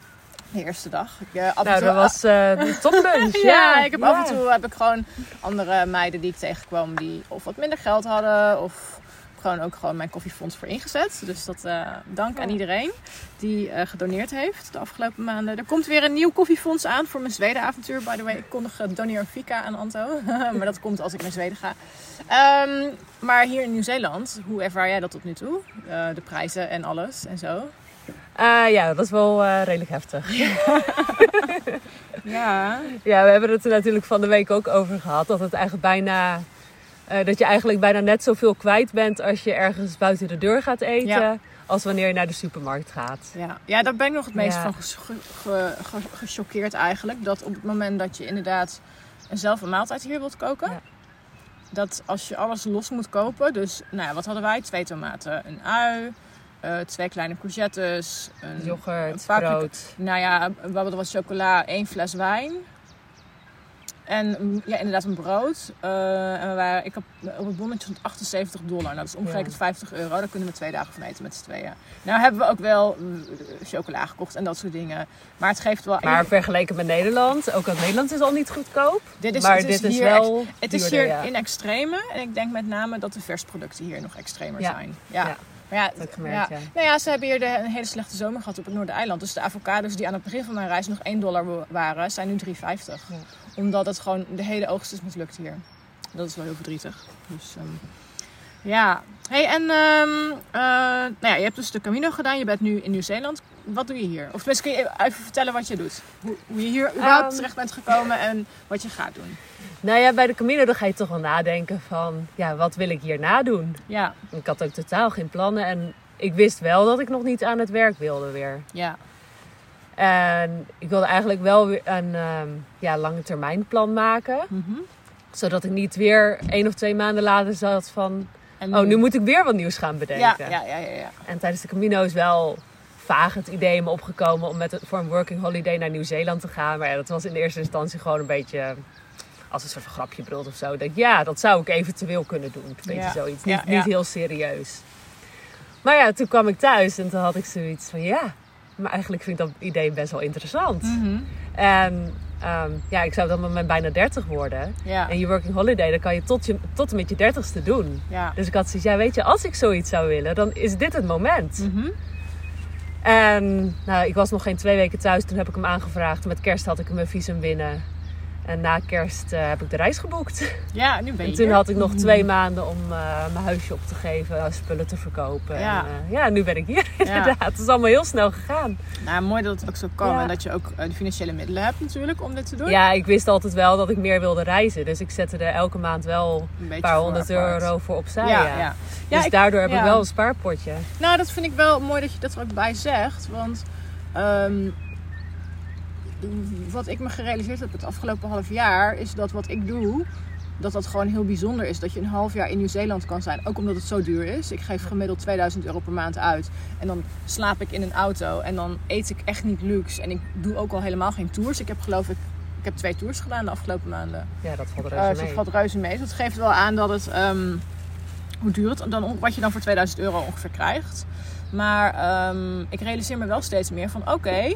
A: De eerste dag. Ik, eh, af en
B: Nou,
A: toe-
B: dat was eh de toplunch.
A: ja, ik heb
B: Ja.
A: af en toe heb ik gewoon andere meiden die ik tegenkwam die of wat minder geld hadden of gewoon ook gewoon mijn koffiefonds voor ingezet. Dus dat eh, dank aan
B: Ja.
A: iedereen die eh, gedoneerd heeft de afgelopen maanden. Er komt weer een nieuw koffiefonds aan voor mijn Zweden-avontuur. By the way, ik kondig uh, Doneer Fika aan Anto. maar dat komt als ik naar Zweden ga. Ehm, maar hier in Nieuw-Zeeland, hoe ervaar jij dat tot nu toe? Eh, de prijzen en alles en zo.
B: Eh, ja, dat is wel eh, redelijk heftig.
A: Ja.
B: Ja, we hebben het er natuurlijk van de week ook over gehad. Dat het eigenlijk bijna. Eh, dat je eigenlijk bijna net zoveel kwijt bent als je ergens buiten de deur gaat eten.
A: Ja.
B: Als wanneer je naar de supermarkt gaat.
A: Ja, ja daar ben ik nog het meest
B: Ja.
A: van ge- ge- gechoqueerd eigenlijk. Dat op het moment dat je inderdaad zelf een maaltijd hier wilt koken.
B: Ja.
A: Dat als je alles los moet kopen. Dus nou ja, wat hadden wij? Twee tomaten, een ui, eh, twee kleine courgettes. Een,
B: Yoghurt,
A: een
B: brood.
A: Nou ja, wat chocola, één fles wijn. En ja, inderdaad een brood. Eh, en we waren, ik heb op het bonnetje stond 78 dollar. Nou, dat is omgerekend
B: Ja.
A: 50 euro. Daar kunnen we twee dagen van eten met z'n tweeën. Nou hebben we ook wel mm, chocola gekocht en dat soort dingen. Maar het geeft wel...
B: Maar vergeleken met Nederland, ook uit Nederland is al niet goedkoop.
A: dit is,
B: maar
A: het is
B: dit is
A: hier
B: wel.
A: Het is
B: duurder,
A: hier
B: ja.
A: in extreme. En ik denk met name dat de versproducten hier nog extremer
B: Ja.
A: zijn. Ja.
B: Ja.
A: Maar ja,
B: Dat gemerkt, ja.
A: Nou ja, ze hebben hier de, een hele slechte zomer gehad op het Noordereiland. Dus de avocados die aan het begin van mijn reis nog 1 dollar wa- waren, zijn nu 3,50.
B: Ja.
A: Omdat het gewoon de hele oogst is mislukt hier. Dat is wel heel verdrietig. Dus ehm, ja. Hey, en ehm, eh, nou ja, je hebt dus de Camino gedaan. Je bent nu in Nieuw-Zeeland. Wat doe je hier? Of tenminste, kun je even vertellen wat je doet? Hoe, hoe je hier überhaupt
B: Ehm.
A: terecht bent gekomen en wat je gaat doen.
B: Nou ja, bij de Camino dan ga je toch wel nadenken van, ja, wat wil ik hierna doen?
A: Ja,
B: Ik had ook totaal geen plannen en ik wist wel dat ik nog niet aan het werk wilde weer.
A: ja,
B: En ik wilde eigenlijk wel weer een ehm, ja, lange termijn plan maken.
A: Mhm.
B: Zodat ik niet weer één of twee maanden later zat van... Oh, nu moet ik weer wat nieuws gaan bedenken.
A: ja, ja, ja, ja, ja.
B: En tijdens de Camino is wel vaag het idee in me opgekomen... om met het, voor een working holiday naar Nieuw-Zeeland te gaan. Maar ja, dat was in eerste instantie gewoon een beetje... Als een soort van grapje bedoeld of zo. Ik denk, ja, dat zou ik eventueel kunnen doen. Een beetje
A: Ja.
B: zoiets. Niet,
A: ja.
B: niet heel serieus. Maar ja, toen kwam ik thuis en toen had ik zoiets van... Ja, maar eigenlijk vind ik dat idee best wel interessant.
A: Mhm.
B: En ehm, ja, ik zou dan met mijn bijna 30 worden.
A: Ja,
B: En je working holiday, dan kan je tot, je tot en met je dertigste doen.
A: ja.
B: Dus ik had zoiets, ja weet je, als ik zoiets zou willen, dan is dit het moment.
A: Mhm.
B: En nou, ik was nog geen twee weken thuis, toen heb ik hem aangevraagd. Met kerst had ik mijn visum binnen. En na kerst eh, heb ik de reis geboekt.
A: ja, nu ben je
B: En toen
A: hier.
B: had ik nog twee maanden om eh, mijn huisje op te geven, spullen te verkopen.
A: Ja.
B: En eh, ja, nu ben ik hier inderdaad. Het is allemaal heel snel gegaan.
A: Nou, mooi dat het ook zo kan
B: Ja.
A: en dat je ook de financiële middelen hebt natuurlijk om dit te doen.
B: Ja, ik wist altijd wel dat ik meer wilde reizen. Dus ik zette er elke maand wel
A: een
B: paar honderd euro voor opzij.
A: Ja,
B: Ja,
A: ja. Ja,
B: dus
A: ik-
B: daardoor heb
A: ja.
B: ik wel een spaarpotje.
A: Nou, dat vind ik wel mooi dat je dat er ook bij zegt. Want ehm, wat ik me gerealiseerd heb het afgelopen half jaar, is dat wat ik doe, dat dat gewoon heel bijzonder is. Dat je een half jaar in Nieuw-Zeeland kan zijn. Ook omdat het zo duur is. Ik geef gemiddeld 2000 euro per maand uit. En dan slaap ik in een auto. En dan eet ik echt niet luxe. En ik doe ook al helemaal geen tours. Ik heb geloof ik, ik heb twee tours gedaan de afgelopen maanden.
B: Ja, dat valt
A: Eh,
B: reuze
A: dus
B: mee.
A: dat valt reuze mee. Dat geeft wel aan dat het, ehm, hoe duur het dan, wat je dan voor 2000 euro ongeveer krijgt. Maar ehm, ik realiseer me wel steeds meer van oké,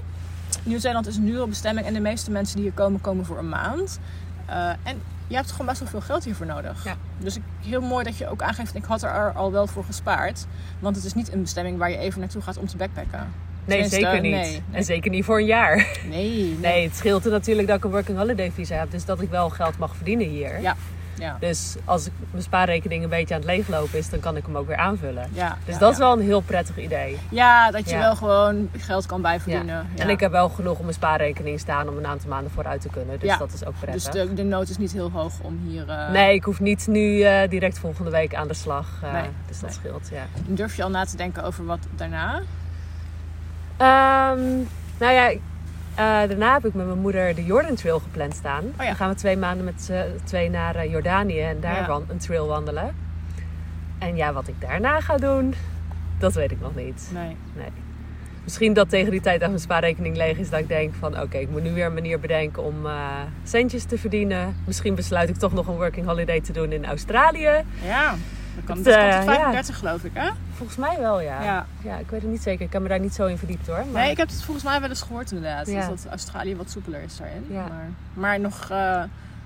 A: Nieuw-Zeeland is een dure bestemming en de meeste mensen die hier komen, komen voor een maand. Eh, en je hebt gewoon best wel veel geld hiervoor nodig.
B: Ja.
A: Dus ik, heel mooi dat je ook aangeeft, ik had er al wel voor gespaard. Want het is niet een bestemming waar je even naartoe gaat om te backpacken.
B: Nee,
A: Tenminste,
B: zeker niet.
A: nee, nee.
B: En zeker niet voor een jaar.
A: Nee, nee.
B: Nee, het scheelt er natuurlijk dat ik een working holiday visa heb. Dus dat ik wel geld mag verdienen hier.
A: Ja, ja.
B: Dus als ik mijn spaarrekening een beetje aan het leeglopen is, dan kan ik hem ook weer aanvullen.
A: ja
B: Dus
A: ja,
B: dat is wel een heel prettig idee.
A: Ja, dat je wel gewoon geld kan bijverdienen.
B: En ik heb wel genoeg op mijn spaarrekening staan om een aantal maanden vooruit te kunnen. Dus dat is ook prettig.
A: Dus de, de nood is niet heel hoog om hier... eh,
B: Nee, ik hoef niet nu eh, direct volgende week aan de slag. eh,
A: Nee,
B: dus dat
A: nee.
B: scheelt, ja.
A: Durf je al na te denken over wat daarna?
B: Ehm, nou ja, daarna heb ik met mijn moeder de Jordan Trail gepland staan.
A: Oh ja.
B: Dan gaan we twee maanden met z'n twee naar eh, Jordanië en daar
A: Ja.
B: een trail wandelen. En ja, wat ik daarna ga doen, dat weet ik nog niet.
A: Nee.
B: Nee. Misschien dat tegen die tijd dat mijn spaarrekening leeg is, dat ik denk van oké, ik moet nu weer een manier bedenken om eh, centjes te verdienen. Misschien besluit ik toch nog een working holiday te doen in Australië.
A: Ja, dat kan,
B: Het,
A: dat kan
B: eh,
A: tot 35 geloof ik, hè?
B: Volgens mij wel, ja.
A: Ja.
B: ja. ik weet het niet zeker. Ik heb me daar niet zo in verdiept hoor. Maar...
A: Nee, ik heb het volgens mij wel eens gehoord inderdaad. Dus dat Australië wat soepeler is daarin.
B: Ja.
A: Maar, maar nog... eh,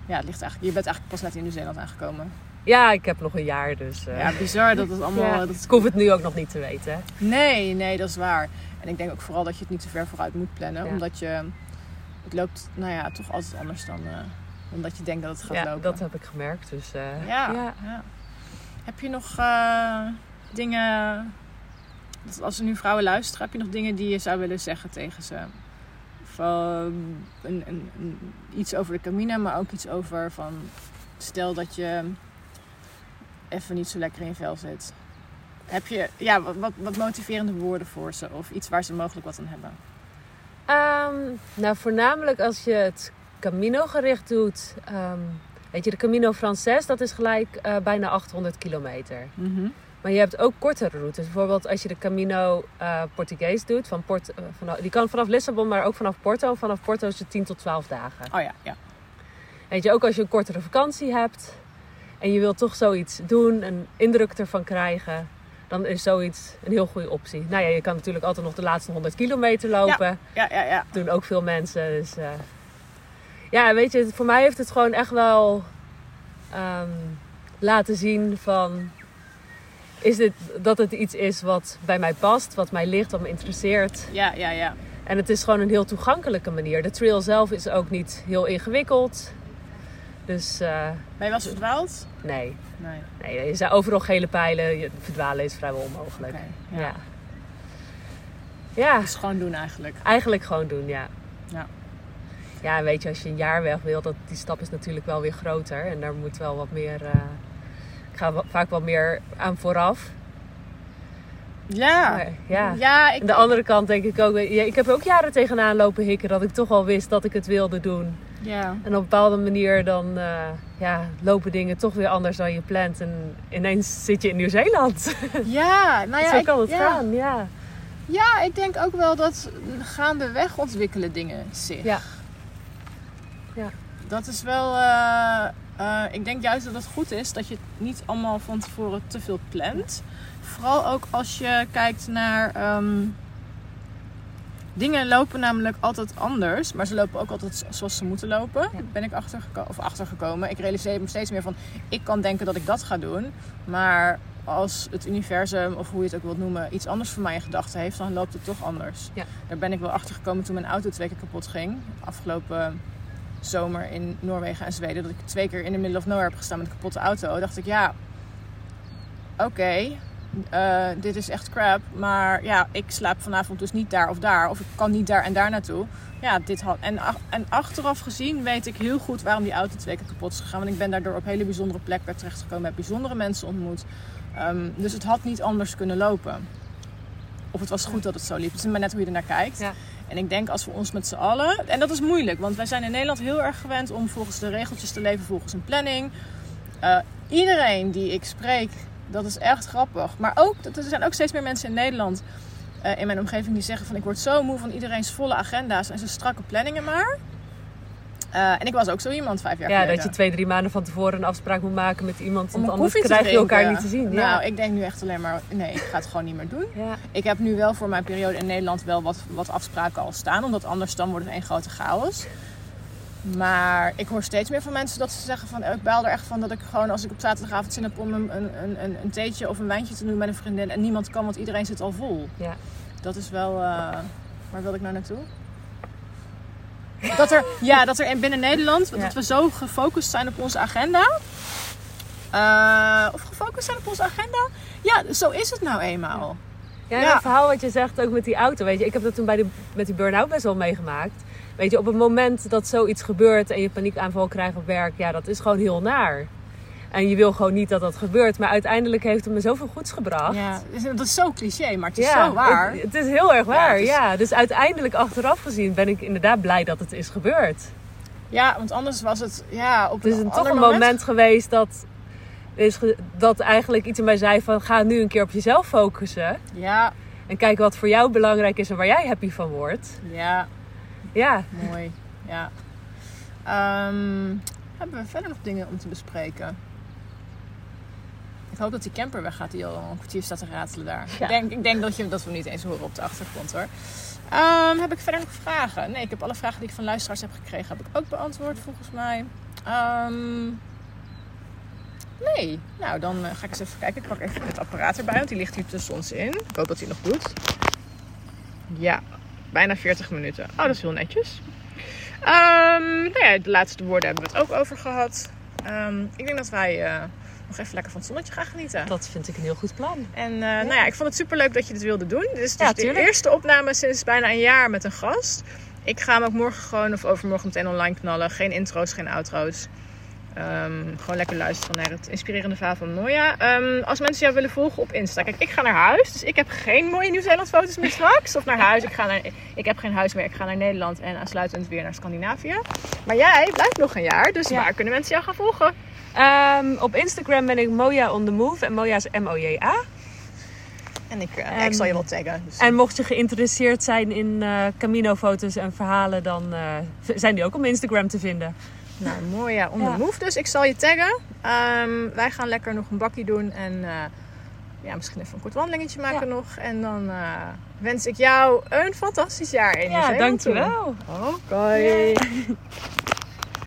A: ja, het ligt eigenlijk, je bent eigenlijk pas net in Nieuw-Zeeland aangekomen.
B: Ja, ik heb nog een jaar, dus... eh,
A: Ja, bizar dat het allemaal... Dat
B: ik hoef het nu ook nog niet te weten.
A: Nee, nee, dat is waar. En ik denk ook vooral dat je het niet te ver vooruit moet plannen. Omdat je... Het loopt, nou ja, toch altijd anders dan... eh, omdat je denkt dat het gaat
B: ja,
A: lopen.
B: dat heb ik gemerkt. Dus eh,
A: Ja,
B: ja.
A: ja. Heb je nog eh, dingen... Als er nu vrouwen luisteren, heb je nog dingen die je zou willen zeggen tegen ze? Van een, een, een- iets over de Camino, maar ook iets over van... Stel dat je even niet zo lekker in je vel zit. Heb je ja, wat, wat, wat motiverende woorden voor ze? Of iets waar ze mogelijk wat aan hebben?
B: Ehm, nou, voornamelijk als je het Camino gericht doet. ehm, weet je, de Camino Frances, dat is gelijk eh, bijna 800 kilometer. Maar je hebt ook kortere routes. Bijvoorbeeld als je de Camino eh Portugees doet. Van Port, eh, vanaf, die kan vanaf Lissabon, maar ook vanaf Porto. Vanaf Porto is het 10 tot 12 dagen.
A: Oh ja, ja.
B: Weet je, ook als je een kortere vakantie hebt. En je wilt toch zoiets doen, een indruk ervan krijgen. Dan is zoiets een heel goede optie. Nou ja, je kan natuurlijk altijd nog de laatste 100 kilometer lopen.
A: Ja, ja, ja.
B: doen ook veel mensen. Dus ja, weet je, voor mij heeft het gewoon echt wel ehm, laten zien van is dit, dat het iets is wat bij mij past, wat mij ligt, wat me interesseert.
A: Ja, ja, ja.
B: En het is gewoon een heel toegankelijke manier. De trail zelf is ook niet heel ingewikkeld. Dus eh,
A: Ben je eens verdwaald?
B: nee.
A: Nee.
B: nee, je zijn overal gele pijlen. Je- Verdwalen is vrijwel onmogelijk. Ja.
A: ja.
B: Ja,
A: Dus gewoon doen eigenlijk.
B: eigenlijk gewoon doen, ja.
A: Ja.
B: Ja, weet je, als je een jaar weg wil, dat, die stap is natuurlijk wel weer groter. En daar moet wel wat meer... eh, ik ga vaak wel meer aan vooraf.
A: Ja.
B: Maar, ja.
A: Ja, ik,
B: Aan de andere kant denk ik ook... Ja, ik heb ook jaren tegenaan lopen hikken dat ik toch al wist dat ik het wilde doen.
A: ja.
B: En op een bepaalde manier dan eh, ja, lopen dingen toch weer anders dan je plant. En ineens zit je in Nieuw-Zeeland.
A: Ja, nou ja,
B: Zo
A: ik,
B: kan het
A: ja.
B: gaan, ja.
A: Ja, ik denk ook wel dat gaandeweg ontwikkelen dingen zich.
B: Ja.
A: Dat is wel... eh, eh, ik denk juist dat het goed is dat je het niet allemaal van tevoren te veel plant. Vooral ook als je kijkt naar... ehm, dingen lopen namelijk altijd anders, maar ze lopen ook altijd zoals ze moeten lopen.
B: Ja.
A: Ben ik achtergeko- of achtergekomen. Ik realiseer me steeds meer van, ik kan denken dat ik dat ga doen, maar als het universum of hoe je het ook wilt noemen iets anders voor mij in gedachten heeft, dan loopt het toch anders.
B: Ja.
A: Daar ben ik wel achter gekomen toen mijn auto twee keer kapot ging. Afgelopen zomer in Noorwegen en Zweden. Dat ik twee keer in de middle of nowhere heb gestaan met een kapotte auto. Dacht ik, ja, oké, eh, dit is echt crap. Maar ja, ik slaap vanavond dus niet daar of daar. Of ik kan niet daar en daar naartoe. Ja, dit had. En, en achteraf gezien weet ik heel goed waarom die auto twee keer kapot is gegaan. Want ik ben daardoor op hele bijzondere plekken terechtgekomen. Heb bijzondere mensen ontmoet. Ehm, dus het had niet anders kunnen lopen. Of het was goed dat het zo liep. Het is maar net hoe je er naar kijkt.
B: Ja.
A: En ik denk als we ons met z'n allen. En dat is moeilijk, want wij zijn in Nederland heel erg gewend om volgens de regeltjes te leven, volgens een planning. Eh, iedereen die ik spreek, dat is echt grappig. Maar ook, er zijn ook steeds meer mensen in Nederland, eh, in mijn omgeving, die zeggen van ik word zo moe van iedereen's volle agenda's en zijn strakke planningen maar. Eh, en ik was ook zo iemand vijf jaar
B: Ja,
A: geleden.
B: dat je twee, drie maanden van tevoren een afspraak moet maken met iemand.
A: Om
B: Want anders krijg je elkaar niet te zien.
A: Nou,
B: ja.
A: ik denk nu echt alleen maar, nee, ik ga het gewoon niet meer doen.
B: Ja.
A: Ik heb nu wel voor mijn periode in Nederland wel wat, wat afspraken al staan. Omdat anders dan wordt het één grote chaos. Maar ik hoor steeds meer van mensen dat ze zeggen van... Ik baal er echt van dat ik gewoon als ik op zaterdagavond zin heb om een, een, een, een theetje of een wijntje te doen met een vriendin. En niemand kan, want iedereen zit al vol.
B: Ja.
A: Dat is wel... eh, waar wil ik nou naartoe? Dat er, ja, dat er in- binnen Nederland,
B: Ja.
A: dat we zo gefocust zijn op onze agenda. Eh, of gefocust zijn op onze agenda. Ja, zo is het nou eenmaal.
B: Ja, en
A: Ja.
B: het verhaal wat je zegt ook met die auto. Weet je, ik heb dat toen bij de, met die burn-out best wel meegemaakt. Weet je, op het moment dat zoiets gebeurt en je paniekaanval krijgt op werk, ja, dat is gewoon heel naar. En je wil gewoon niet dat dat gebeurt. Maar uiteindelijk heeft het me zoveel goeds gebracht.
A: Ja, dat is zo cliché, maar het is
B: Ja,
A: zo waar.
B: Het, het is heel erg waar, ja,
A: is-
B: Dus uiteindelijk achteraf gezien ben ik inderdaad blij dat het is gebeurd.
A: Ja, want anders was het ja, op
B: Het is
A: een
B: toch een moment, geweest dat, is dat eigenlijk iets in mij zei van ga nu een keer op jezelf focussen.
A: Ja,
B: En kijken wat voor jou belangrijk is en waar jij happy van wordt.
A: ja,
B: Ja,
A: mooi. Ja. Ehm, hebben we verder nog dingen om te bespreken? Ik hoop dat die camper weggaat die al een kwartier staat te ratelen daar.
B: Ja.
A: Ik, denk, ik denk dat, je, dat we hem niet eens horen op de achtergrond hoor. Ehm, heb ik verder nog vragen? Nee, ik heb alle vragen die ik van luisteraars heb gekregen, heb ik ook beantwoord volgens mij. Ehm, nee, nou dan eh, ga ik eens even kijken. Ik pak even het apparaat erbij, want die ligt hier tussen ons in. Ik hoop dat hij nog doet. Ja, bijna 40 minuten. Oh, dat is heel netjes. Ehm, nou ja, de laatste woorden hebben we het ook over gehad. Ik denk dat wij eh, nog even lekker van het zonnetje gaan genieten.
B: dat vind ik een heel goed plan.
A: En eh, nou ja, ik vond het superleuk dat je dit wilde doen. Dit is dus
B: Ja,
A: de eerste opname sinds bijna een jaar met een gast. Ik ga hem ook morgen gewoon of overmorgen meteen online knallen. Geen intro's, geen outro's. Ehm, gewoon lekker luisteren naar het inspirerende verhaal van Noja. Ehm, als mensen jou willen volgen op Insta. Kijk, ik ga naar huis. Dus ik heb geen mooie Nieuw-Zeeland foto's meer straks. Of naar huis. Ik, ga naar, ik heb geen huis meer. Ik ga naar Nederland en aansluitend weer naar Scandinavië. Maar jij blijft nog een jaar. Dus
B: Ja.
A: waar kunnen mensen jou gaan volgen?
B: Ehm, op Instagram ben ik Moja on the move. En Moja is M-O-J-A.
A: En ik, eh,
B: En-
A: ik zal je wel taggen. Dus,
B: En mocht je geïnteresseerd zijn in eh Camino-foto's en verhalen, dan eh, zijn die ook op Instagram te vinden.
A: Nou, mooi ja. On the move dus. Ik zal je taggen. Ehm, wij gaan lekker nog een bakkie doen. En ja, misschien even een kort wandelingetje maken
B: Ja.
A: nog. En dan wens ik jou een fantastisch jaar in
B: Ja, dankjewel.
A: Oké.